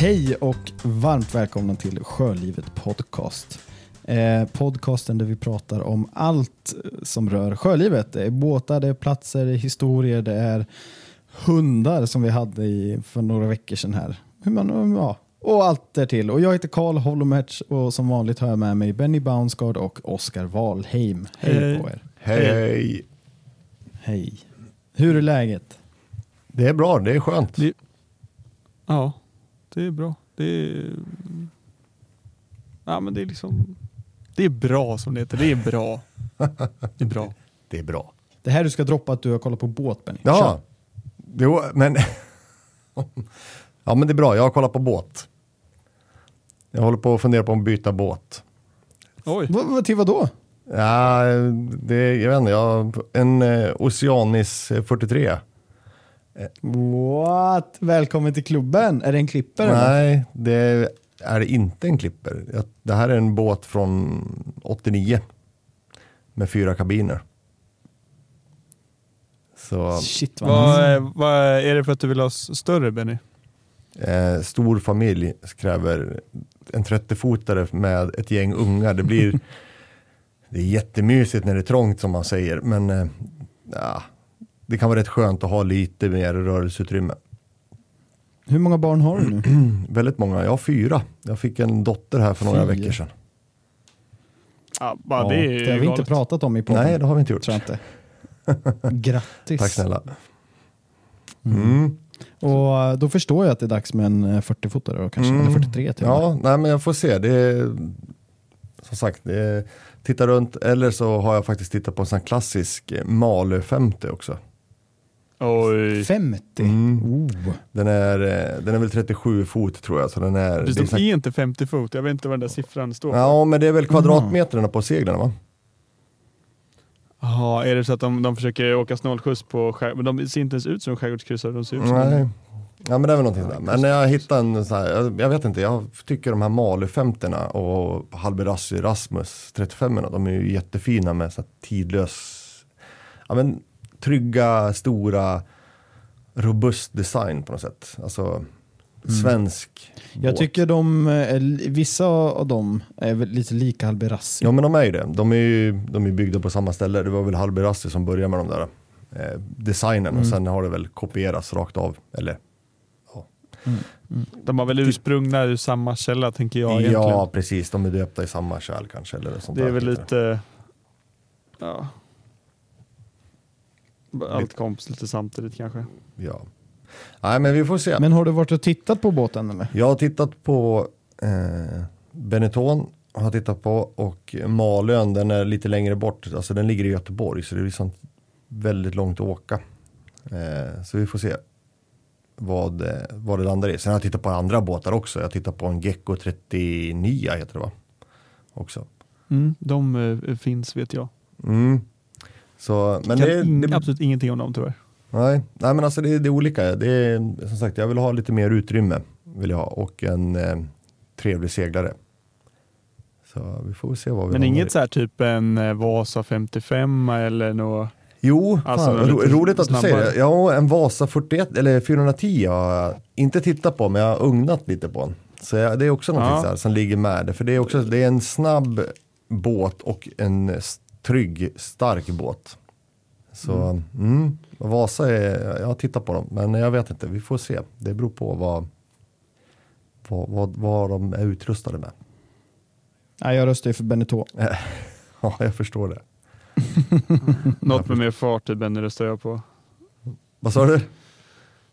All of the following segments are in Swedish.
Hej och varmt välkomna till Sjölivet Podcast. Eh, podcasten där vi pratar om allt som rör sjölivet. Det är båtar, det är platser, det är historier, det är hundar som vi hade i, för några veckor sedan här. Hur man, ja, och allt därtill. Och jag heter Karl Holomertz och som vanligt har jag med mig Benny Baunsgaard och Oskar Wahlheim. Hej Hej. på er. Hej, hej. Hej. Hur är läget? Det är bra, det är skönt. Det- Ja, det är bra. Det är, ja, men det är liksom det är bra som det heter. Det är bra. Det är bra. Det är bra. Det här du ska droppa att du har kollat på båt Benny. Kör. Ja, jo, men... ja, men det är bra. Jag har kollat på båt. Jag håller på att fundera på att byta båt. Oj. Vad, vad, till vad då? Ja, det, jag vet inte, jag en eh, Oceanis 43. What? Välkommen till klubben. Är det en klipper? eller? Nej, det är inte en klipper. Det här är en båt från 89 med fyra kabiner. Så Shit vad Vad, är- vad är det för att du vill ha större Benny? eh, stor familj kräver en 30-fotare med ett gäng ungar. Det blir det är jättemysigt när det är trångt som man säger, men eh, ja, det kan vara rätt skönt att ha lite mer rörelseutrymme. Hur många barn har du nu? Väldigt många, jag har fyra. Jag fick en dotter här för några Fy. veckor sedan. Ja, bara Ja, det är det har vi inte pratat om i podden. Nej, det har vi inte gjort. Tror jag inte. Grattis. Tack snälla. Mm. Mm. Och eh, då förstår jag att det är dags med en eh, 40-fotare då kanske, Mm. eller 43 till. Ja, nej men jag får se. Det är, som sagt, det är, titta runt. Eller så har jag faktiskt tittat på en sån klassisk eh, Malö 50 också. Oj. 50? Mm. Oh. Den är, eh, den är väl 37 fot tror jag. Så den är, Precis, det är de så här- är inte 50 fot. Jag vet inte vad den där siffran står för. Ja, men det är väl kvadratmetrarna på seglen va? Jaha, är det så att de, de försöker åka snålskjuts på skär... Men de ser inte ens ut som skärgårdskryssare. De ser ut som... Nej. Ja men det är väl någonting sådär. Men jag hittade en sån här, jag, jag vet inte, jag tycker de här Malö 50 och Halberassi Rasmus 35 de är ju jättefina med så här tidlös, ja men trygga, stora, robust design på något sätt. Alltså svensk Mm. Jag tycker de, eh, vissa av dem är väl lite lika Halberassi. Ja men de är ju det. De är ju de är byggda på samma ställe. Det var väl Halberassi som började med de där eh, designen och Mm. sen har det väl kopierats rakt av. Eller De har väl ursprungna ur samma källa tänker jag ja, egentligen. precis, de är döpta i samma kärl kanske. Eller sånt Det är där, väl heter lite... Ja. Allt kom lite samtidigt kanske. Ja. Nej men vi får se. Men har du varit och tittat på båten eller? Jag har tittat på eh, Benetton har tittat på och Malön den är lite längre bort. Alltså den ligger i Göteborg så det är liksom väldigt långt att åka. Eh, så vi får se vad, eh, vad det landar i. Sen har jag tittat på andra båtar också. Jag har tittat på en Gecko 39 heter det va? Också. Mm, de eh, finns vet jag. Mm. Så, men kan det, ing- det, absolut ingenting om dem tyvärr. Nej, nej men alltså det, det är olika. Det är, som sagt, jag vill ha lite mer utrymme vill jag ha och en eh, trevlig seglare. Så vi får se vad vi Men inget så här typ en eh, Vasa 55 eller något. Jo, Alltså, fan, ro, roligt att du säger snabbare. det. Ja, en Vasa 41 eller 410 har jag inte tittat på men jag har ugnat lite på den. Så jag, det är också någonting Ja. som ligger med det. För det är också det är en snabb båt och en trygg, stark båt. Så mm. Vasa är, jag har tittat på dem men jag vet inte, vi får se. Det beror på vad, vad, vad, vad de är utrustade med. Nej, jag röstar ju för Benetton. Ja, jag förstår det. Något med mer fart i Benny röstar jag på. Vad sa du?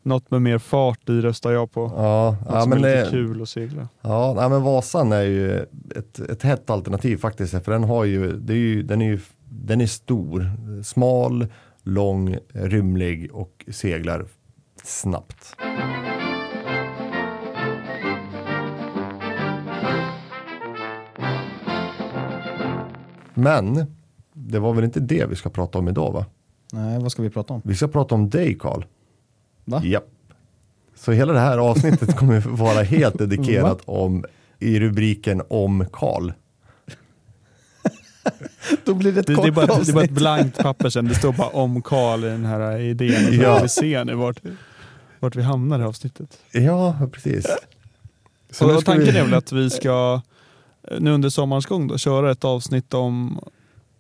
Något med mer fart i röstar jag på. Ja, Något ja som men är lite det, kul att segla. Ja, nej, men Vasan är ju ett, ett hett alternativ faktiskt. För den har ju, det är ju, den är ju, den är stor, smal, lång, rymlig och seglar snabbt. Men det var väl inte det vi ska prata om idag va? Nej, vad ska vi prata om? Vi ska prata om dig Karl. Va? Japp. Så hela det här avsnittet kommer vara helt dedikerat om i rubriken om Karl. Då blir det ett Det, kort det, är bara, det är bara avsnitt. ett blankt papper sen. Det står bara om Karl i den här idén. Och så Ja. vi se nu vart, vart vi hamnar i avsnittet. Ja, precis. Så och tanken vi- är väl att vi ska eh, nu under sommarens gång då, köra ett avsnitt om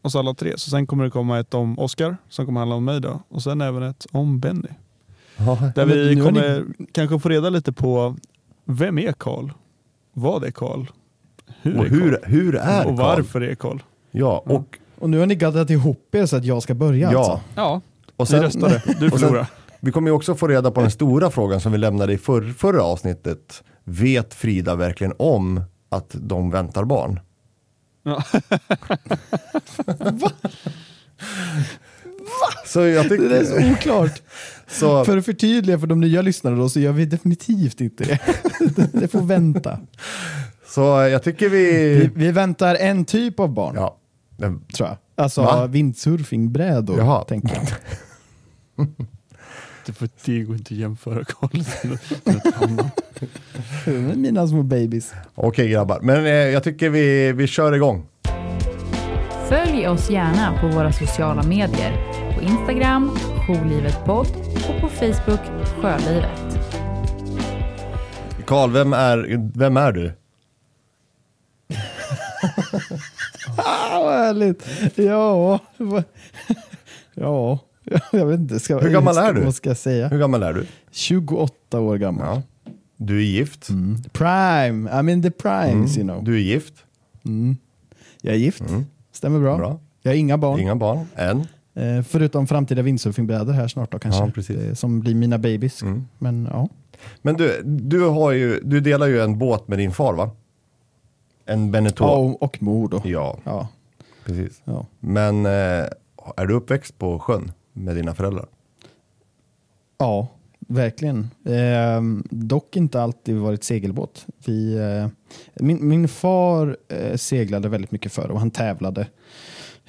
oss alla tre. Så sen kommer det komma ett om Oscar som kommer handla om mig då. Och sen även ett om Benny. Ja, Där vi har ni- kommer kanske få reda lite på vem är Karl? Vad är Karl? Hur och är hur, Karl? hur är Och Karl? varför är Karl? Ja, och, Och nu har ni gaddat ihop er så att jag ska börja ja. alltså. Ja, och vi sen, röstade. Du förlorade. vi kommer ju också få reda på den stora frågan som vi lämnade i förr, förra avsnittet. Vet Frida verkligen om att de väntar barn? Ja. Så jag tycker... Det är så oklart. Så, För att förtydliga för de nya lyssnarna då så gör vi definitivt inte det. Det får vänta. så jag tycker Vi, vi... vi väntar en typ av barn, Ja, den- tror jag. Alltså Va? windsurfingbrädor, Jaha. tänker jag. Det, för det går inte att jämföra Karl med. Mina små babies. Okej grabbar, men eh, jag tycker vi, vi kör igång. Följ oss gärna på våra sociala medier. På Instagram, Jourlivetpodd och på Facebook, Sjölivet. Karl, vem är, vem är du? Ah, vad härligt. Ja, ja, jag vet inte. Ska, Hur gammal är du? Vad ska jag säga? Hur gammal är du? 28 år gammal. Ja. Du är gift. Mm. Prime, I'm in the primes Mm. you know. Du är gift. Mm. Jag är gift, Mm. stämmer bra. Bra. Jag har inga barn, Inga barn än. Eh, förutom framtida windsurfingbrädor här snart då kanske. Ja, precis. Eh, som blir mina babies. Mm. Men ja. Men du, du, har ju, du delar ju en båt med din far va? En Beneteau. ja och, och mor då. Ja, Ja. precis. Ja. Men eh, är du uppväxt på sjön med dina föräldrar? Ja, verkligen. Eh, dock inte alltid varit segelbåt. Vi, eh, min, min far eh, seglade väldigt mycket förr och han tävlade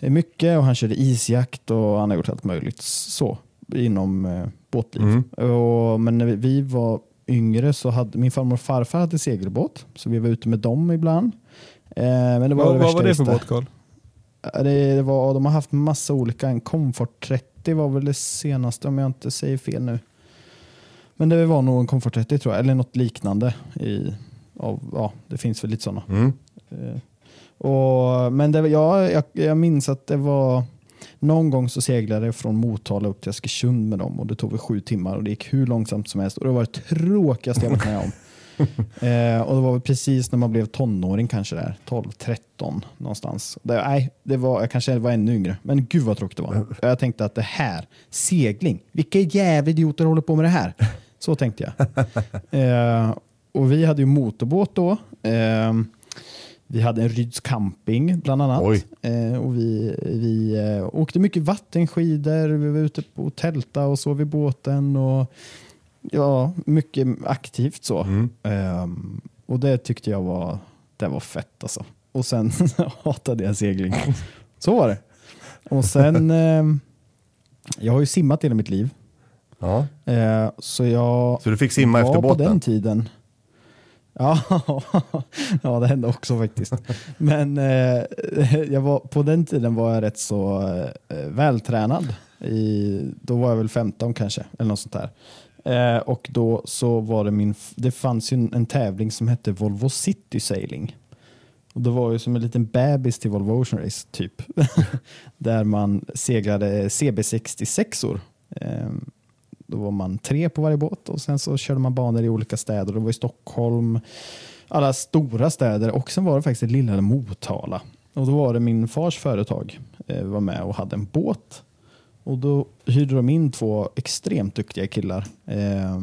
mycket och han körde isjakt och han har gjort allt möjligt så inom eh, båtliv. Mm. Och, men när vi, var yngre så hade min farmor och farfar hade segelbåt så vi var ute med dem ibland. Eh, men det var Vad, det vad var det för båt Karl? Ja, Det, det var, de har haft massa olika. En Comfort 30 var väl det senaste om jag inte säger fel nu. Men det var nog en Comfort 30 tror jag, eller något liknande. I, av, ja, det finns väl lite sådana. Mm. Eh, och, men det, ja, jag, jag minns att det var någon gång så seglade jag från Motala upp till Askersund med dem och det tog väl sju timmar och det gick hur långsamt som helst och det var det tråkigaste jag varit med om. Eh, och det var väl precis när man blev tonåring kanske där, 12, 13 någonstans. Det, nej, det var, jag kanske var ännu yngre, men gud vad tråkigt det var. Jag tänkte att det här, segling, vilka jävla idioter håller på med det här? Så tänkte jag. Eh, och vi hade ju motorbåt då. Eh, vi hade en Ryds camping bland annat. Eh, och vi vi eh, åkte mycket vattenskidor, vi var ute på tälta och sov i båten. Och, ja, mycket aktivt så. Mm. Ehm, och det tyckte jag var, det var fett alltså. Och sen hatade jag segling. Så var det. Och sen, ehm, jag har ju simmat hela mitt liv. Ja. Eh, så jag Så du fick simma efter på den båten? tiden. Ja, ja, det hände också faktiskt. Men eh, jag var, på den tiden var jag rätt så eh, vältränad. I, då var jag väl 15 kanske, eller något sånt där. Eh, och då så var det min, det fanns ju en, en tävling som hette Volvo City Sailing. Och det var ju som en liten bebis till Volvo Ocean Race typ. Där man seglade CB66or. Då var man tre på varje båt och sen så körde man banor i olika städer. Det var i Stockholm, alla stora städer och sen var det faktiskt ett lilla Motala. Och då var det min fars företag eh, var med och hade en båt. Och då hyrde de in två extremt duktiga killar. Eh,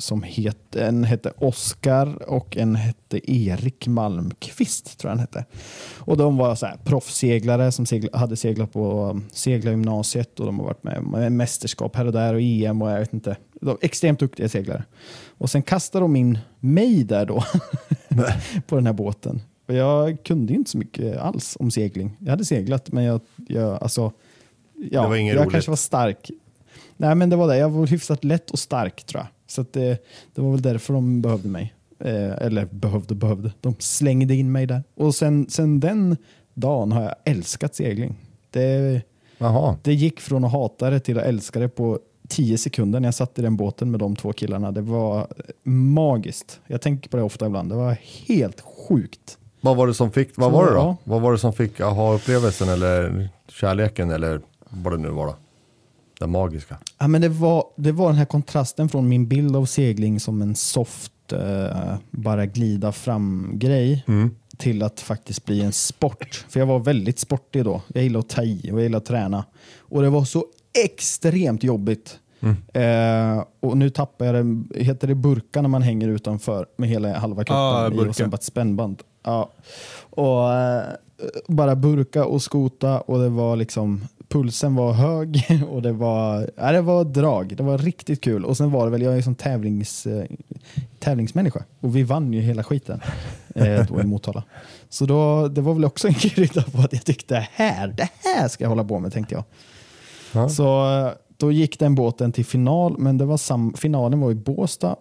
som het, en hette Oskar och en hette Erik Malmqvist tror jag han hette. Och de var så här proffsseglare som segla, hade seglat på um, seglargymnasiet och de har varit med med mästerskap här och där och EM och jag vet inte. De extremt duktiga seglare. Och sen kastade de in mig där då på den här båten. Och jag kunde inte så mycket alls om segling. Jag hade seglat men jag, jag alltså, ja, jag roligt. kanske var stark. Nej men det var det, jag var hyfsat lätt och stark tror jag. Så att det, det var väl därför de behövde mig. Eh, eller behövde, behövde. De slängde in mig där. Och sen, sen den dagen har jag älskat segling. Det, Jaha. det gick från att hata det till att älska det på tio sekunder när jag satt i den båten med de två killarna. Det var magiskt. Jag tänker på det ofta ibland. Det var helt sjukt. Vad var det som fick, vad Så, var det då? ja. Vad var det som fick aha-upplevelsen eller kärleken eller vad det nu var då? Det magiska. Ja, men det, var, det var den här kontrasten från min bild av segling som en soft, eh, bara glida fram-grej Mm. till att faktiskt bli en sport. För jag var väldigt sportig då. Jag gillade att ta i och jag gillade att träna. Och det var så extremt jobbigt. Eh, och nu tappar jag det, heter det burka när man hänger utanför med hela halva kroppen Ja, i och sen bara ett spännband. Ja. Och eh, bara burka och skota och det var liksom pulsen var hög och det var, ja, det var drag. Det var riktigt kul. Och sen var det väl, jag är som tävlings, eh, tävlingsmänniska och vi vann ju hela skiten eh, då i Motala. Så då, det var väl också en krydda på att jag tyckte det här, det här ska jag hålla på med tänkte jag. Ja. Så eh, då gick den båten till final, men det var sam, finalen var i Båstad.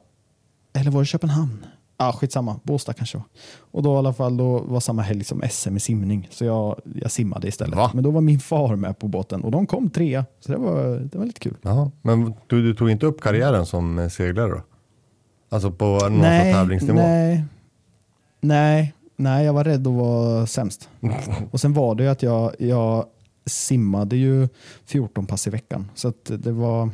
Eller var det Köpenhamn? Ah, skitsamma, Båstad kanske var. Och då i alla fall då var samma helg som SM i simning. Så jag, jag simmade istället. Va? Men då var min far med på båten och de kom trea. Så det var, det var lite kul. Jaha. Men du, du tog inte upp karriären som eh, seglare då? Alltså på någon sån tävlingsnivå? nej, nej, nej, jag var rädd att vara sämst. Och sen var det ju att jag, jag simmade ju 14 pass i veckan. Så att det var...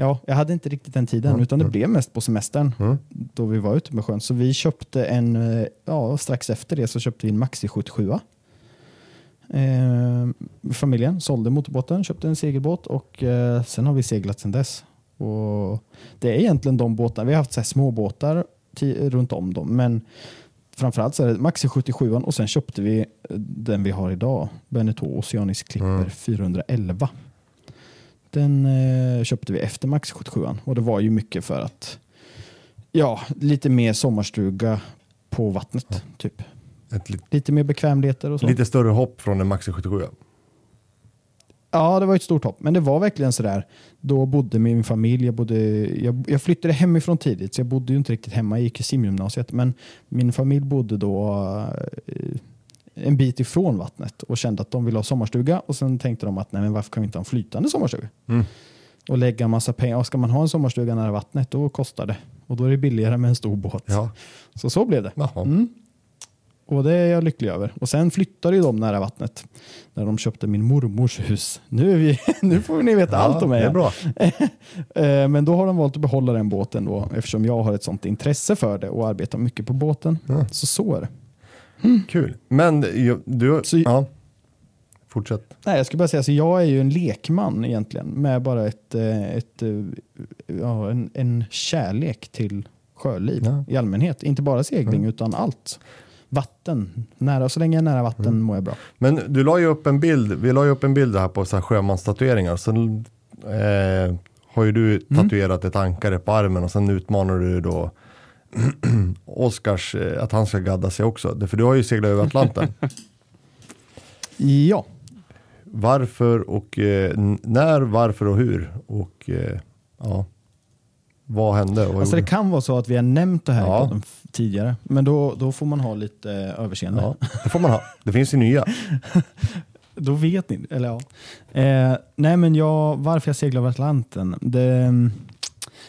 Ja, jag hade inte riktigt den tiden, Mm, utan det blev mest på semestern Mm. då vi var ute med sjön. Så vi köpte en, eh, ja, strax efter det så köpte vi en Maxi 77. Eh, familjen sålde motorbåten, köpte en segelbåt och eh, sen har vi seglat sedan dess. Och det är egentligen de båtarna, vi har haft så här små båtar runt om dem, men framförallt så är det Maxi 77 och sen köpte vi eh, den vi har idag, Beneteau Oceanic Clipper Mm. 411. Den eh, köpte vi efter Maxi 77 och det var ju mycket för att ja, lite mer sommarstuga på vattnet. Typ. Ett li- Lite mer bekvämligheter och så. lite större hopp från en Maxi 77. Ja, det var ett stort hopp. Men det var verkligen sådär. Då bodde min familj. Jag, bodde, jag, jag flyttade hemifrån tidigt, så jag bodde ju inte riktigt hemma. Jag gick i simgymnasiet. Men min familj bodde då eh, en bit ifrån vattnet och kände att de ville ha sommarstuga. Och sen tänkte de att nej, men varför kan vi inte ha en flytande sommarstuga? Mm. Och lägga en massa pengar. Och ska man ha en sommarstuga nära vattnet, då kostar det. Och då är det billigare med en stor båt. Ja. Så så blev det. Mm. Och det är jag lycklig över. Och sen flyttade ju de nära vattnet. När de köpte min mormors hus. Nu, vi, nu får ni veta allt om mig. Det är bra. Eh, Men då har de valt att behålla den båten då, eftersom jag har ett sånt intresse för det och arbetar mycket på båten. Ja. Så så är det. Kul. Men du, Så- ja. Fortsätt. Nej, jag skulle bara säga, så jag är ju en lekman egentligen med bara ett, eh, ett, eh, ja, en, en kärlek till sjöliv Ja. i allmänhet. Inte bara segling utan allt. Vatten, nära, så länge jag är nära vatten Mm. mår jag bra. Men du la ju upp en bild, vi la ju upp en bild här på så här sjömanstatueringar. Sen eh, har ju du Mm. tatuerat ett ankare på armen och sen utmanar du då Oscars eh, att han ska gadda sig också. För du har ju seglat över Atlanten. Ja, varför och eh, när, varför och hur? Och eh, ja, vad hände? Vad alltså det kan vara så att vi har nämnt det här Ja. tidigare. Men då, då får man ha lite eh, överseende. ja, det får man ha. Det finns ju nya. Då vet ni. Eller ja. Eh, nej, men jag, varför jag seglar över Atlanten. Det,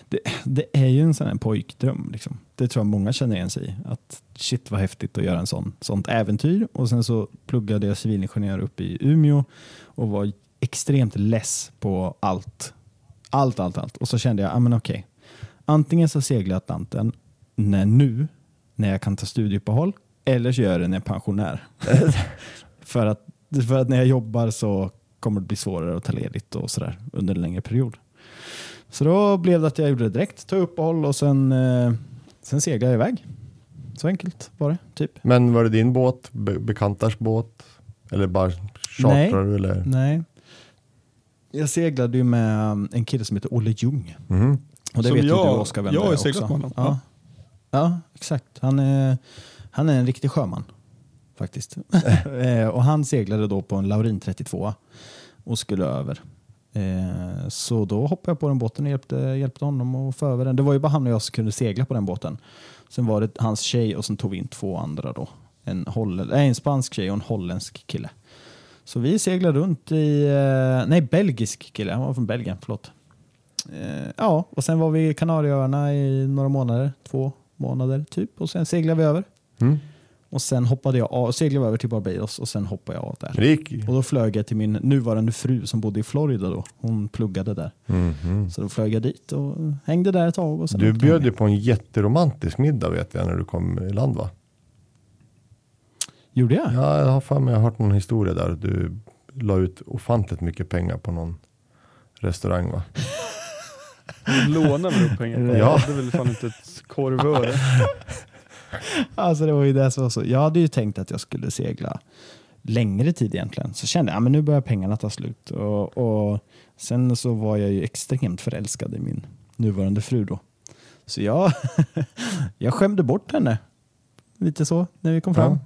det, det är ju en sån här pojkdröm. Liksom. Det tror jag många känner igen sig i. Att shit vad häftigt att göra en sån, sånt äventyr. Och sen så pluggade jag civilingenjör uppe i Umeå och var extremt less på allt. Allt, allt, allt. Och så kände jag, ah, men okej. Antingen så seglar jag Atlanten när, nu, när jag kan ta studieuppehåll, eller så gör jag det när jag är pensionär. för, att, för att när jag jobbar så kommer det bli svårare att ta ledigt och sådär under en längre period. Så då blev det att jag gjorde det direkt, tog uppehåll och sen, eh, sen seglade jag iväg. Så enkelt var det, typ. Men var det din båt, be- bekantars båt? Eller bara chartrar du? Eller? Nej. Jag seglade ju med um, en kille som heter Olle Ljung. Mhm. Och det Som vet ju jag- du Oskar vem jag har seglat också. med honom. Ja. ja, exakt. Han är, han är en riktig sjöman faktiskt. Eh, och han seglade då på en Laurin 32 och skulle över. Eh, så då hoppade jag på den båten och hjälpte, hjälpte honom att få över den. Det var ju bara han och jag som kunde segla på den båten. Sen var det hans tjej och sen tog vi in två andra då. En, holländ, äh, en spansk tjej och en holländsk kille. Så vi seglade runt i, eh, nej belgisk kille, han var från Belgien, förlåt. Eh, ja, och sen var vi i Kanarieöarna i några månader, två månader typ. Och sen seglade vi över. Mm. Och sen hoppade jag av, seglade över till Barbados och sen hoppade jag av där. Det gick. Och då flög jag till min nuvarande fru som bodde i Florida då. Hon pluggade där. Mhm. Så då flög jag dit och hängde där ett tag. Och sen Du bjöd ju på en jätteromantisk middag vet jag när du kom i land va? Gjorde jag? Ja, jag har för mig, jag har hört någon historia där du la ut ofantligt mycket pengar på någon restaurang va? Lånar vi upp pengar? Ja. Jag hade väl fan inte ett korvöre. Alltså det var ju det som var så. Jag hade ju tänkt att jag skulle segla längre tid egentligen. Så kände jag att nu börjar pengarna ta slut. Och, och sen så var jag ju extremt förälskad i min nuvarande fru då. Så jag, jag skämde bort henne. Lite så när vi kom fram.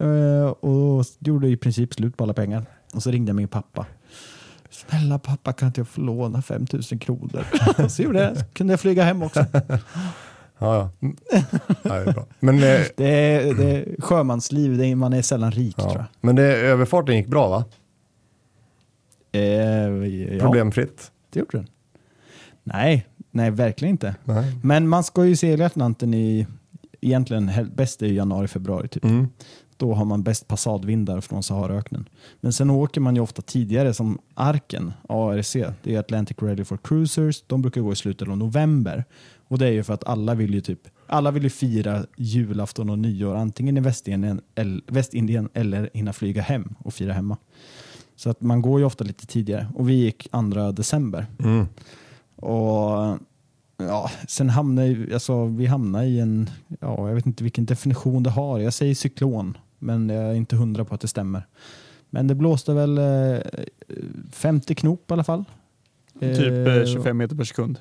Eh, och gjorde i princip slut på alla pengar. Och så ringde min pappa. Snälla pappa kan inte jag få låna 5000 kronor? så gjorde jag. Kunde jag flyga hem också. Ja, ja. Ja det är bra. Men, eh, Det är, det är sjömansliv, det är, man är sällan rik tror ja. jag. Men det, överfarten gick bra va? Eh, ja, Problemfritt? det gjorde den. Nej, nej, verkligen inte. Nej. Men man ska ju segla Atlanten i, egentligen bäst i januari, februari typ. Mm. Då har man bäst passadvindar från Saharaöknen. Men sen åker man ju ofta tidigare som Arken, ARC, det är Atlantic Ready for Cruisers. De brukar gå i slutet av november. Och det är ju för att alla vill ju typ alla vill ju fira julafton och nyår antingen i Västindien, el- Västindien eller hinna flyga hem och fira hemma. Så att man går ju ofta lite tidigare och vi gick 2 december. Mm. Och ja, sen hamnar alltså, vi hamnar i en, ja, jag vet inte vilken definition det har. Jag säger cyklon, men jag är inte hundra på att det stämmer. Men det blåste väl eh, 50 knop i alla fall. Typ Eh, eh, 25 meter per sekund.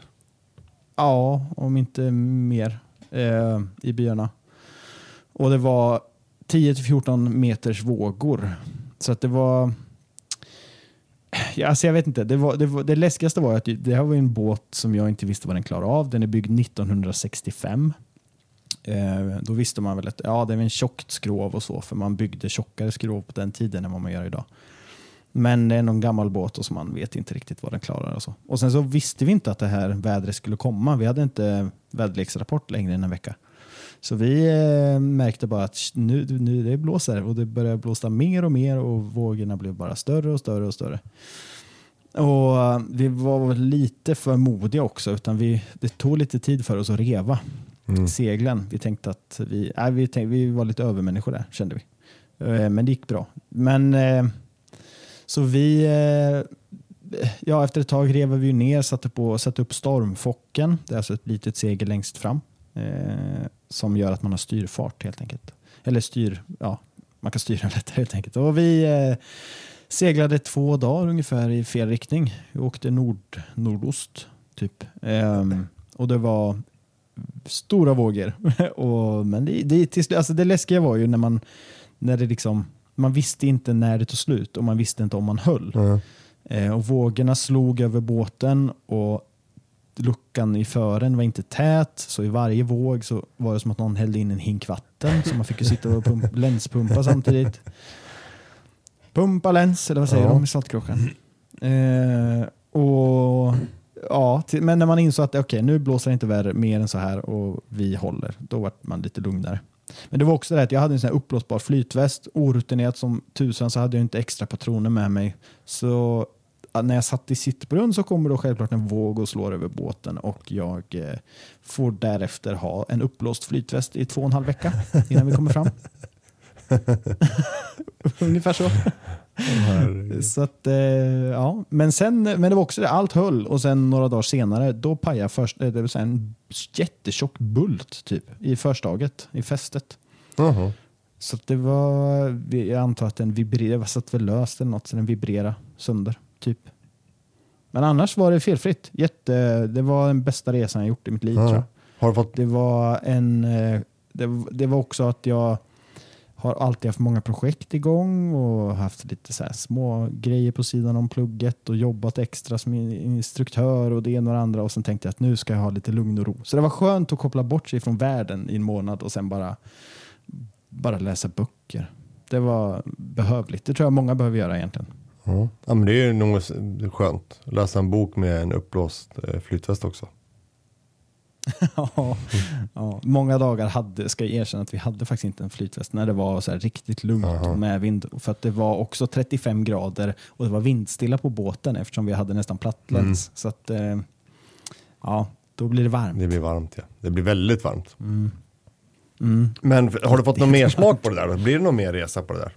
Ja, om inte mer eh, i byarna. Och det var 10-14 meters vågor. Så att det var... Alltså jag vet inte. Det, var, det, var, det läskigaste var att det här var en båt som jag inte visste vad den klarade av. Den är byggd 1965. Eh, då visste man väl att ja, det är en tjockt skrov och så, för man byggde tjockare skrov på den tiden än vad man gör idag. Men det är någon gammal båt och så man vet inte riktigt vad den klarar. Och, så. och sen så visste vi inte att det här vädret skulle komma. Vi hade inte väderleksrapport längre än en vecka. Så vi eh, märkte bara att nu, nu det blåser och det började blåsa mer och mer och vågorna blev bara större och större och större. Och eh, vi var lite för modiga också utan vi, det tog lite tid för oss att reva Mm. seglen. Vi tänkte att vi, nej, vi, tänkte, vi var lite övermänniskor där kände vi. Eh, men det gick bra. Men eh, så vi, eh, ja efter ett tag rev vi ner, satte, på, satte upp stormfocken. Det är alltså ett litet segel längst fram som gör att man har styrfart helt enkelt. Eller styr, ja, man kan styra lättare helt enkelt. Och vi seglade två dagar ungefär i fel riktning. Vi åkte nord, nordost typ. Ehm, och det var stora vågor. och, men det, det, till, alltså det läskiga var ju när man, när det liksom, man visste inte när det tog slut och man visste inte om man höll. Mm. Eh, och vågorna slog över båten och luckan i fören var inte tät så i varje våg så var det som att någon hällde in en hink vatten så man fick ju sitta och pump, länspumpa samtidigt. Pumpa läns, eller vad säger Ja. de i Saltkråkan? Eh, till, men när man insåg att okej, nu blåser det inte värre mer än så här och vi håller, då var man lite lugnare. Men det var också det att jag hade en sån här uppblåsbar flytväst, orutinerat som tusan så hade jag inte extra patroner med mig. Så när jag satt i sittbrunn så kommer då självklart en våg och slår över båten och jag eh, får därefter ha en uppblåst flytväst i två och en halv vecka innan vi kommer fram. Ungefär så. Så att, eh, ja. men, sen, men det var också det, allt höll och sen några dagar senare då pajade först, eh, det så här en jättetjock bult typ i förstaget, i fästet. Jaha. Så det var, jag antar att den vibrerade, satt väl löst eller något så den vibrerade sönder. Typ. Men annars var det felfritt. Jätte, det var den bästa resan jag gjort i mitt liv Ja. tror jag. Har du fått Det var, en, eh, det, det var också att jag har alltid haft många projekt igång och haft lite så här små grejer på sidan om plugget och jobbat extra som instruktör och det ena och det andra och sen tänkte jag att nu ska jag ha lite lugn och ro. Så det var skönt att koppla bort sig från världen i en månad och sen bara, bara läsa böcker. Det var behövligt. Det tror jag många behöver göra egentligen. Ja. men det är ju något skönt. Läsa en bok med en uppblåst eh, flytväst också. ja, ja, många dagar hade, ska jag erkänna att vi hade faktiskt inte en flytväst när det var så riktigt lugnt Aha. och medvind. För att det var också 35 grader och det var vindstilla på båten eftersom vi hade nästan platt Mm. Så att, eh, ja, då blir det varmt. Det blir varmt ja. Det blir väldigt varmt. Mm. Mm. Men har du fått någon mer smak på det där? Blir det någon mer resa på det där?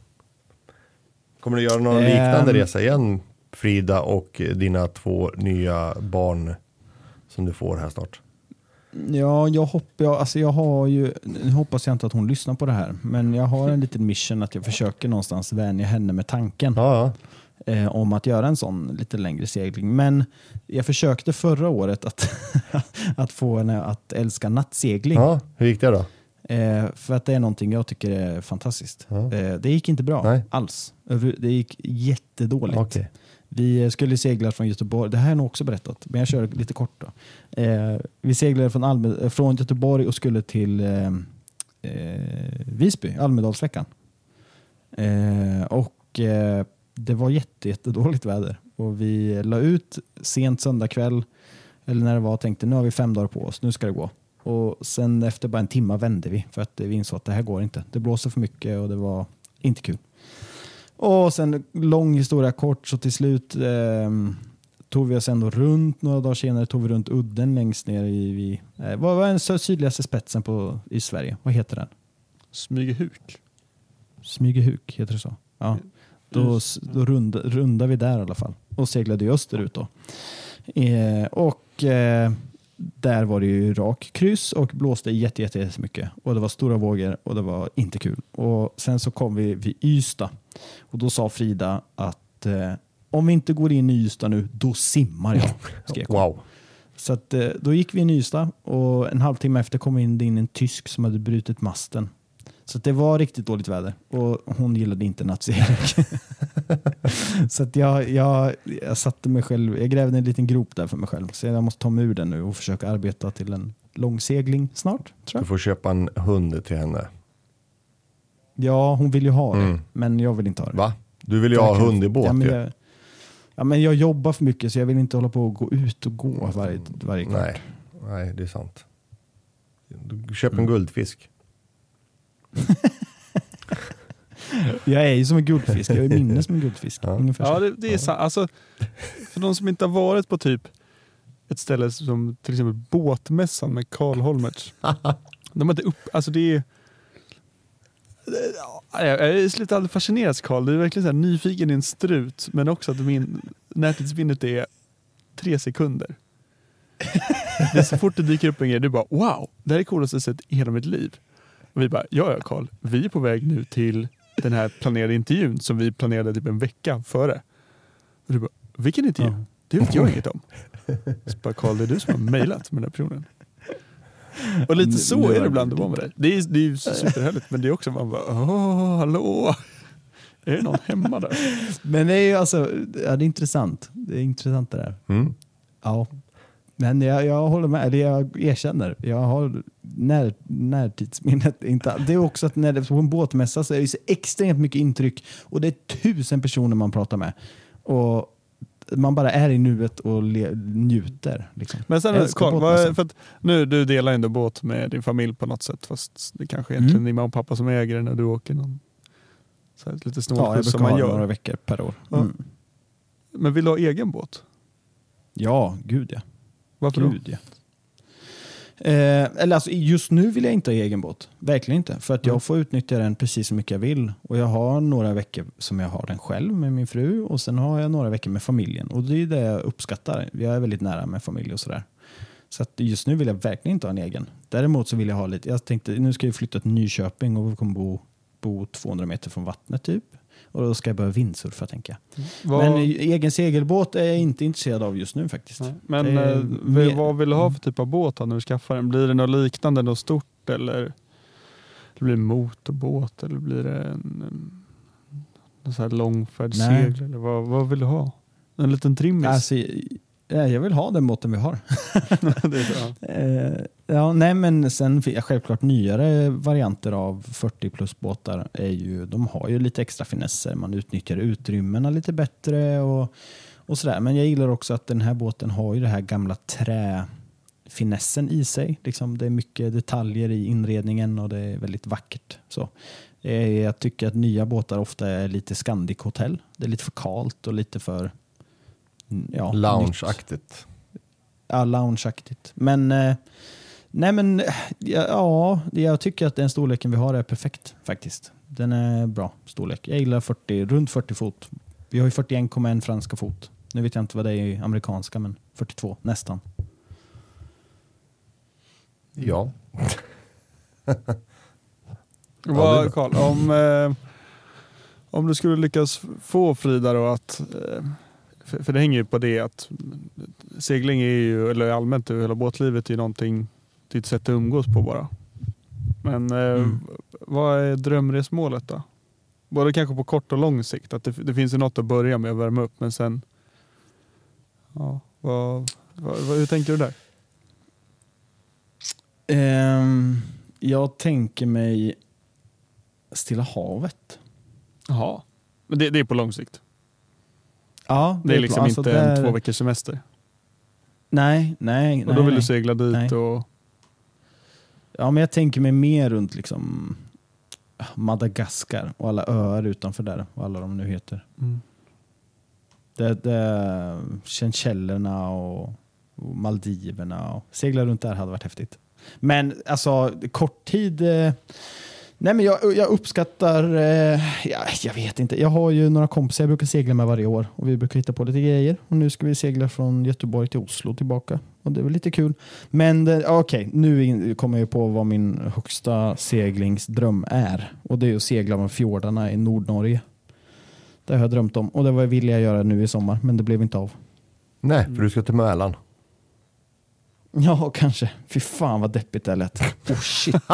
Kommer du göra någon Ehm. liknande resa igen Frida och dina två nya barn som du får här snart? Ja, jag, hopp, jag, alltså jag har ju, nu hoppas jag inte att hon lyssnar på det här, men jag har en liten mission att jag försöker någonstans vänja henne med tanken Ja, ja. eh, om att göra en sån lite längre segling. Men jag försökte förra året att, att få henne att älska nattsegling. ja. Hur gick det då? Eh, för att det är någonting jag tycker är fantastiskt. Ja. Eh, det gick inte bra Nej. alls. Det gick jättedåligt. Okej. Vi skulle segla från Göteborg, det här har jag nog också berättat, men jag kör lite kort då. Eh, vi seglade från, Alme, eh, från Göteborg och skulle till eh, eh, Visby, Almedalsveckan. Eh, och eh, det var jätte, jättedåligt väder och vi la ut sent söndag kväll, eller när det var, tänkte nu har vi fem dagar på oss, nu ska det gå. Och sen efter bara en timme vände vi för att vi insåg att det här går inte. Det blåser för mycket och det var inte kul. Och sen lång historia kort så till slut eh, tog vi oss ändå runt några dagar senare tog vi runt udden längst ner i, i eh, vad var den sydligaste spetsen på, i Sverige? Vad heter den? Smygehuk. Smygehuk, heter det så? Ja. Då, s- då runda, rundade vi där i alla fall och seglade österut då. Eh, och eh, där var det ju rak kryss och blåste jätte, jätte, jättemycket. Och det var stora vågor och det var inte kul. Och sen så kom vi vid Ystad och då sa Frida att eh, om vi inte går in i Ystad nu, då simmar jag. skrek. Wow. Så att, eh, då gick vi in i Ystad och en halvtimme efter kom in, det in en tysk som hade brutit masten. Så det var riktigt dåligt väder och hon gillade inte nattsegling. så att jag, jag, jag satte mig själv, jag grävde en liten grop där för mig själv. Så jag måste ta mig ur den nu och försöka arbeta till en långsegling snart. Du får köpa en hund till henne. Ja, hon vill ju ha det, Mm. men jag vill inte ha det. Va? Du vill ju ha hund i båt ja, men jag, ja, men jag jobbar för mycket så jag vill inte hålla på och gå ut och gå varje, varje kvart. Nej. Nej, det är sant. Du köp en Mm. guldfisk. Jag är ju som en guldfisk, jag är minne som en guldfisk. Ja. Ungefär Ja, det, det är sant. Alltså, för de som inte har varit på typ ett ställe som till exempel Båtmässan med Karl Holmertz. de har inte upp, alltså det är Ja, jag är lite aldrig fascinerad Karl. Du är verkligen så här nyfiken i en strut men också att min närtidsminnet är tre sekunder. Det är så fort det dyker upp en grej, du bara wow, det här är coolaste jag sett i hela mitt liv. Och vi bara, ja ja Karl, vi är på väg nu till den här planerade intervjun som vi planerade typ en vecka före. Och du bara, vilken intervju? Ja. Det vet jag inget om. Så bara, Karl, det är du som har mejlat med den här personen. Och lite så nu är det ibland att det- vara med dig. Det är, det är ju superhärligt, men det är också man bara, åh, hallå, är det någon hemma där? Men det är ju alltså, ja, det är intressant. Det är intressant det där. Mm. Ja. Men jag, jag håller med, eller jag erkänner. Jag har när, närtidsminnet. Inte, det är också att när det på en båtmässa så är det så extremt mycket intryck och det är tusen personer man pratar med. Och man bara är i nuet och le, njuter. Liksom. Men sen, Karl, vad, för att nu du delar ändå båt med din familj på något sätt, fast det kanske egentligen Mm. är mamma och pappa som äger den när du åker någon så här, lite Ja, snålskjuts som brukar man ha några gör. veckor per år. Ja. Mm. Men vill du ha egen båt? Ja, gud ja. Varför då? Gud, ja. Eh, eller alltså, just nu vill jag inte ha egen båt. Verkligen inte. För att jag Mm. får utnyttja den precis så mycket jag vill. Och jag har några veckor som jag har den själv med min fru och sen har jag några veckor med familjen. Och det är det jag uppskattar. Jag är väldigt nära med familj och sådär. Så just nu vill jag verkligen inte ha en egen. Däremot så vill jag ha lite, jag tänkte nu ska vi flytta till Nyköping och vi kommer bo, bo 200 meter från vattnet typ. Och då ska jag börja vindsurfa tänker jag. Vad, Men egen segelbåt är jag inte intresserad av just nu faktiskt. Nej, men är eh, vad vill du ha för typ av båt när du skaffar den? Blir det något liknande, något stort eller det blir motorbåt eller blir det en, en, en långfärdssegel? Eller vad, vad vill du ha? En liten trimmis? Alltså, Jag vill ha den båten vi har. Eh, ja, nej, men sen självklart nyare varianter av 40 plus båtar är ju, de har ju lite extra finesser. Man utnyttjar utrymmena lite bättre och, och sådär. Men jag gillar också att den här båten har ju det här gamla träfinessen i sig. Liksom, det är mycket detaljer i inredningen och det är väldigt vackert. Så. Eh, Jag tycker att nya båtar ofta är lite Scandic Hotel. Det är lite för kalt och lite för ja. Loungeaktigt. Ja, loungeaktigt. Men, eh, nej men ja, ja, jag tycker att den storleken vi har är perfekt faktiskt. Den är bra storlek. Jag gillar 40, runt 40 fot. Vi har ju 41,1 franska fot. Nu vet jag inte vad det är i amerikanska, men 42 nästan. Ja. Vad. Carl, om, eh, om du skulle lyckas få Frida då att, eh, för, för det hänger ju på det att segling är ju, eller allmänt hela båtlivet är ju någonting, det är ett sätt att umgås på bara. Men eh, Mm. vad är drömresmålet då? Både kanske på kort och lång sikt, att det, det finns ju något att börja med att värma upp men sen, ja, vad, vad, vad, hur tänker du där? Ehm, jag tänker mig Stilla havet. Jaha, men det, det är på lång sikt? Ja, Det är liksom alltså inte där- en två veckors semester? Nej, nej. Och då nej, vill nej. du segla dit Nej. och Ja, men jag tänker mig mer runt liksom Madagaskar och alla öar utanför där, vad alla de nu heter. Det, det, Seychellerna och, och Maldiverna. Och segla runt där hade varit häftigt. Men alltså kort tid. Eh, nej men jag, jag uppskattar, eh, ja, jag vet inte. Jag har ju några kompisar jag brukar segla med varje år och vi brukar hitta på lite grejer. Och nu ska vi segla från Göteborg till Oslo tillbaka. Och det är väl lite kul. Men det- okej, nu in, kommer jag på vad min högsta seglingsdröm är. Och det är att segla med fjordarna i Nordnorge. Det har jag drömt om och det var vill jag göra nu i sommar men det blev inte av. Nej, för du ska till Mälaren. Ja, kanske. Fy fan vad deppigt det lät. Oh shit.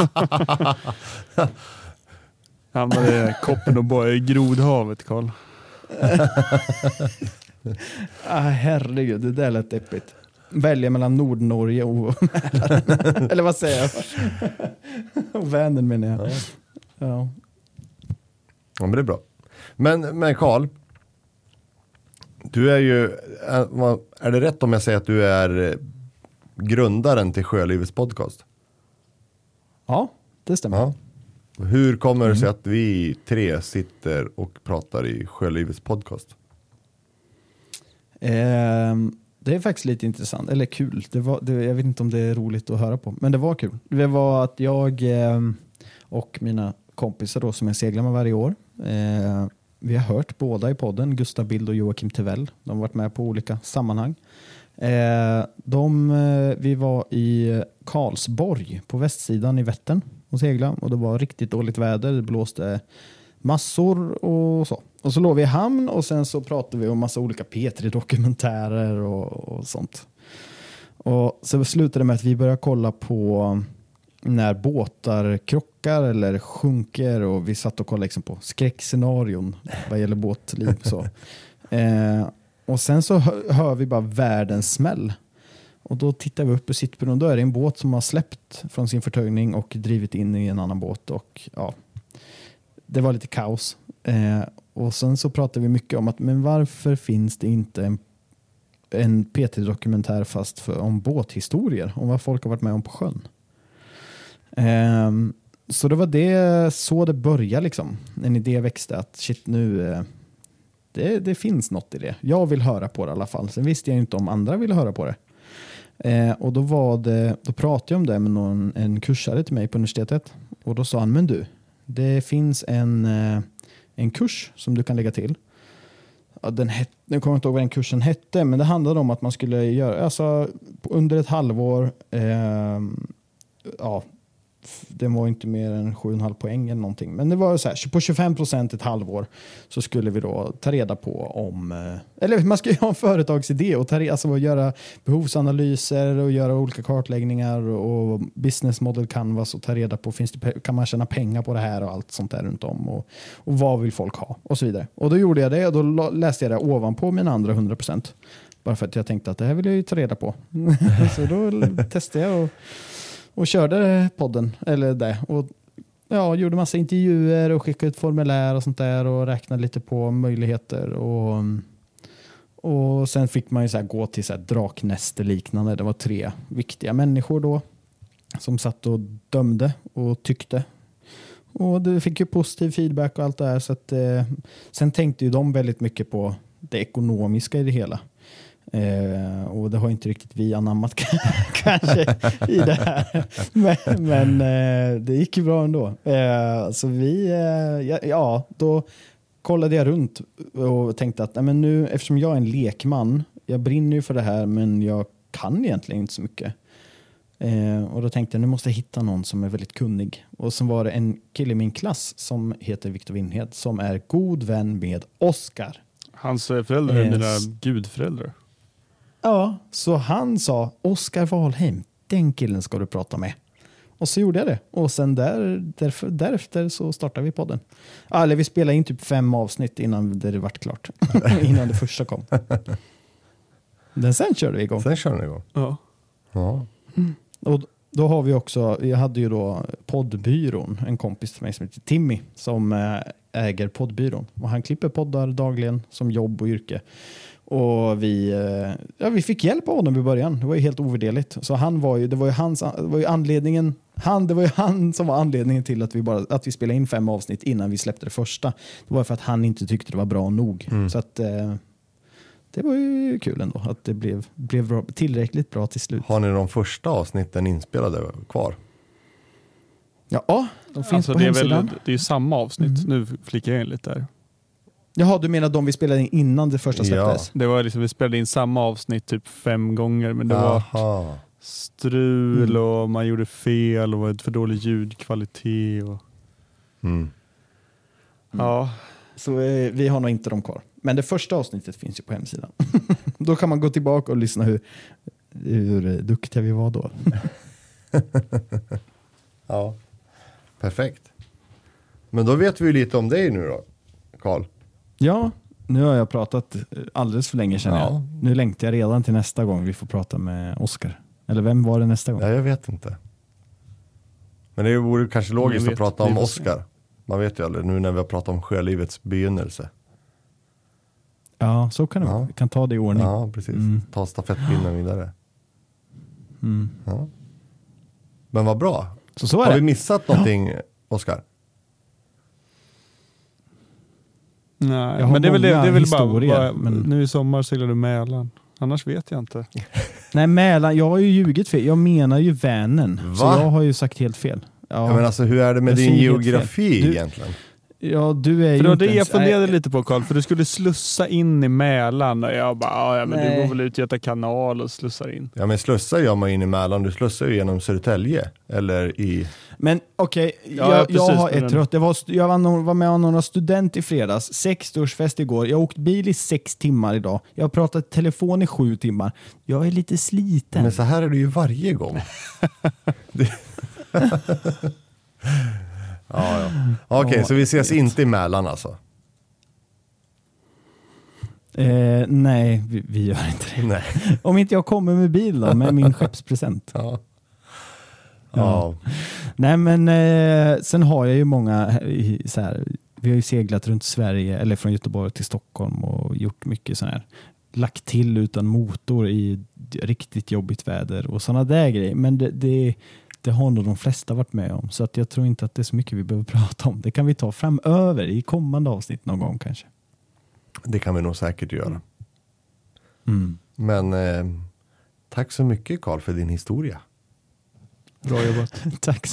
hamnade koppen och bara i grodhavet Karl. ah, herregud, det där lät deppigt. Välja mellan Nordnorge och Mälaren. Eller vad säger jag? och Vänern menar jag. Ja. Ja. Ja, men det är bra. Men, men Carl, du är ju, är, vad- är det rätt om jag säger att du är eh, grundaren till Sjölivets podcast? ja, det stämmer. Ja. Hur kommer det sig att vi tre sitter och pratar i Sjölivets podcast? Ehm, det är faktiskt lite intressant, eller kul. Det var, det, jag vet inte om det är roligt att höra på, men det var kul. Det var att jag ehm, och mina kompisar då, som jag seglar med varje år, eh, vi har hört båda i podden, Gustav Bild och Joakim Tevell. De har varit med på olika sammanhang. Eh, de, eh, vi var i Karlsborg på västsidan i Vättern och segla och det var riktigt dåligt väder. Det blåste massor och så. Och så låg vi i hamn och sen så pratade vi om massa olika P3-dokumentärer och, och sånt. Och så slutade det med att vi började kolla på när båtar krockar eller sjunker och vi satt och kollade liksom på skräckscenarion vad gäller båtliv. Så. Eh, och sen så hör, vi bara världens smäll. Och då tittar vi upp ur sittbron då är det en båt som har släppt från sin förtöjning och drivit in i en annan båt. Och ja, det var lite kaos. Eh, och sen så pratade vi mycket om att men varför finns det inte en, en PT-dokumentär fast för, om båthistorier, om vad folk har varit med om på sjön. Eh, så det var det så det började liksom. En idé växte att shit nu, eh, det, det finns något i det. Jag vill höra på det i alla fall. Sen visste jag inte om andra ville höra på det. Eh, och då, var det, då pratade jag om det med någon, en kursare till mig på universitetet. Och då sa han, men du, det finns en, eh, en kurs som du kan lägga till. Ja, den het, nu kommer jag inte ihåg vad den kursen hette, men det handlade om att man skulle göra, alltså under ett halvår, eh, ja, den var inte mer än 7,5 poäng eller någonting. Men det var så här, på 25 procent ett halvår så skulle vi då ta reda på om, eh, eller man ska ju ha en företagsidé och ta, re- alltså göra behovsanalyser och göra olika kartläggningar och business model canvas och ta reda på finns det, kan man tjäna pengar på det här och allt sånt där runt om och, och vad vill folk ha och så vidare. Och då gjorde jag det och då läste jag det ovanpå mina andra 100 procent. Bara för att jag tänkte att det här vill jag ju ta reda på. så då testade jag och, och körde podden, eller det. Och ja, gjorde massa intervjuer och skickade ut formulär och sånt där och räknade lite på möjligheter. Och, och sen fick man ju så här gå till så här draknäste liknande. Det var tre viktiga människor då som satt och dömde och tyckte. Och du fick ju positiv feedback och allt det här. Så att, eh, sen tänkte ju de väldigt mycket på det ekonomiska i det hela. Eh, och det har inte riktigt vi anammat kanske i det här. Men, men eh, det gick ju bra ändå. Eh, så vi, eh, ja, ja, då kollade jag runt och tänkte att nej, men nu, eftersom jag är en lekman, jag brinner ju för det här men jag kan egentligen inte så mycket. Eh, och då tänkte jag nu måste jag hitta någon som är väldigt kunnig. Och så var det en kille i min klass som heter Viktor Winhed som är god vän med Oscar. Hans eh, föräldrar är mina gudföräldrar. Ja, så han sa Oskar Wahlheim, den killen ska du prata med. Och så gjorde jag det. Och sen där, därför, därefter så startade vi podden. Eller vi spelade in typ fem avsnitt innan det vart klart. innan det första kom. Men sen körde vi igång. Sen kör ni igång. Ja. Ja. Och då har vi också, jag hade ju då poddbyrån, en kompis till mig som heter Timmy som eh, äger poddbyrån. Och han klipper poddar dagligen som jobb och yrke. Och vi, eh, ja, vi fick hjälp av honom i början. Det var ju helt ovärderligt. Så han var ju, det var ju hans, det var ju anledningen, han, det var ju han som var anledningen till att vi, bara, att vi spelade in fem avsnitt innan vi släppte det första. Det var för att han inte tyckte det var bra nog. Så att eh, det var ju kul ändå att det blev, blev bra, tillräckligt bra till slut. Har ni de första avsnitten inspelade kvar? Ja, de finns Alltså, på det, är väl, hemsidan. det är ju samma avsnitt. Nu flikar jag in lite där. Jaha, du menar de vi spelade in innan det första släpptes? Det var liksom, vi spelade in samma avsnitt typ fem gånger men det var Jaha. strul Mm. och man gjorde fel och ett för dålig ljudkvalitet. Och, Mm. Ja, Så eh, vi har nog inte dem kvar. Men det första avsnittet finns ju på hemsidan. då kan man gå tillbaka och lyssna hur, hur duktiga vi var då. Ja. Perfekt. Men då vet vi ju lite om dig nu då, Karl. Ja, nu har jag pratat eh, alldeles för länge känner Ja. jag. Nu längtar jag redan till nästa gång vi får prata med Oskar. Eller vem var det nästa gång? Ja, jag vet inte. Men det vore kanske logiskt Ingen att vet. prata om. Oscar. Man vet ju aldrig, nu när vi har pratat om sjölivets begynnelse. Ja, så kan det Ja. vara. Vi kan ta det i ordning. Ja, precis. Mm. Ta stafettpinnen vidare. Mm. Ja. Men vad bra. Så så är Har det. vi missat någonting, Oscar? Nej. Jag har men det är väl, det, det är väl bara, historier, bara men- nu i sommar seglar du Mälaren. Annars vet jag inte. Nej, Mälaren. Jag har ju ljugit fel. Jag menar ju Vänern. Så jag har ju sagt helt fel. Ja, Ja. men alltså, hur är det med din geografi Du- egentligen? ja du är För ju inte det jag funderade Nej, lite på Karl, för du skulle slussa in i Mälaren och jag bara, "Ja, ja men du Nej. går väl ut Göta kanal och slussar in. Ja men slussar gör man in i Mälaren, du slussar ju genom Södertälje. Eller i... Men okej, Ja, jag, ja, precis, jag har ett den- rött. Jag var, jag var, med några student i fredags. 60-årsfest igår. Jag har åkt bil i sex timmar idag. Jag har pratat telefon i sju timmar. Jag är lite sliten. Men så här är det ju varje gång. Ja, ja. Okej, Ja, så vi ses inte i Mälaren alltså? Eh, nej, vi, vi gör inte det. Nej. Om inte jag kommer med bil då, med min skeppspresent. Ja. Ja. Nej, men eh, sen har jag ju många, i- så här, vi har ju seglat runt Sverige, eller från Göteborg till Stockholm och gjort mycket så här, lagt till utan motor i riktigt jobbigt väder och sådana där grejer. Men det, det, det har nog de flesta varit med om, så att jag tror inte att det är så mycket vi behöver prata om. Det kan vi ta framöver i kommande avsnitt någon gång kanske. Det kan vi nog säkert göra. Mm. Men eh, tack så mycket Karl för din historia. Bra jobbat. Tack.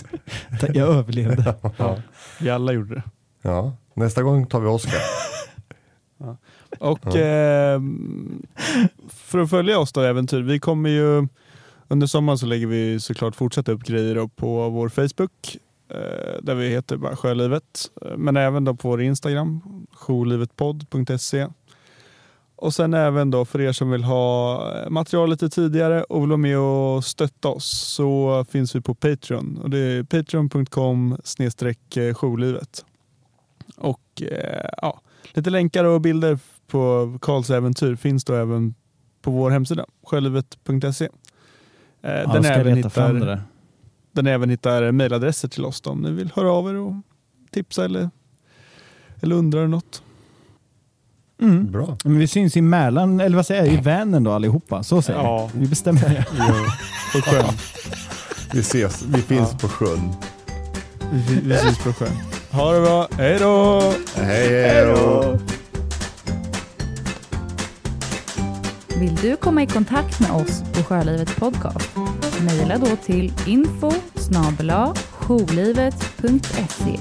Jag överlevde. Ja, vi alla gjorde det. Ja. Nästa gång tar vi Oscar. Och Ja. eh, för att följa oss då äventyr, vi kommer ju under sommaren så lägger vi såklart fortsätta upp grejer på vår Facebook eh, där vi heter bara Sjölivet. Eh, Men även då på vår Instagram, jourlivetpodd.se. Och sen även då för er som vill ha eh, material lite tidigare och vill vara med och stötta oss så finns vi på Patreon och det är patreon.com snedstreck jourlivet. Och eh, ja, lite länkar och bilder på Karls äventyr finns då även på vår hemsida, sjölivet.se. Eh, Ja, den, även hittar, den även hittar mejladresser till oss då, om ni vill höra av er och tipsa eller, eller undrar något. Mm. Bra. Men vi syns i Mälaren, eller vad säger jag, i Vänern då allihopa. Så säger Ja. vi. Vi bestämmer det. På sjön. Vi ses, vi finns Ja. på sjön. Vi, vi syns på sjön. Ha det bra, hej då! Hej hej då! Vill du komma i kontakt med oss på Sjölivet Podcast? Mejla då till info snabel-a jourlivet.se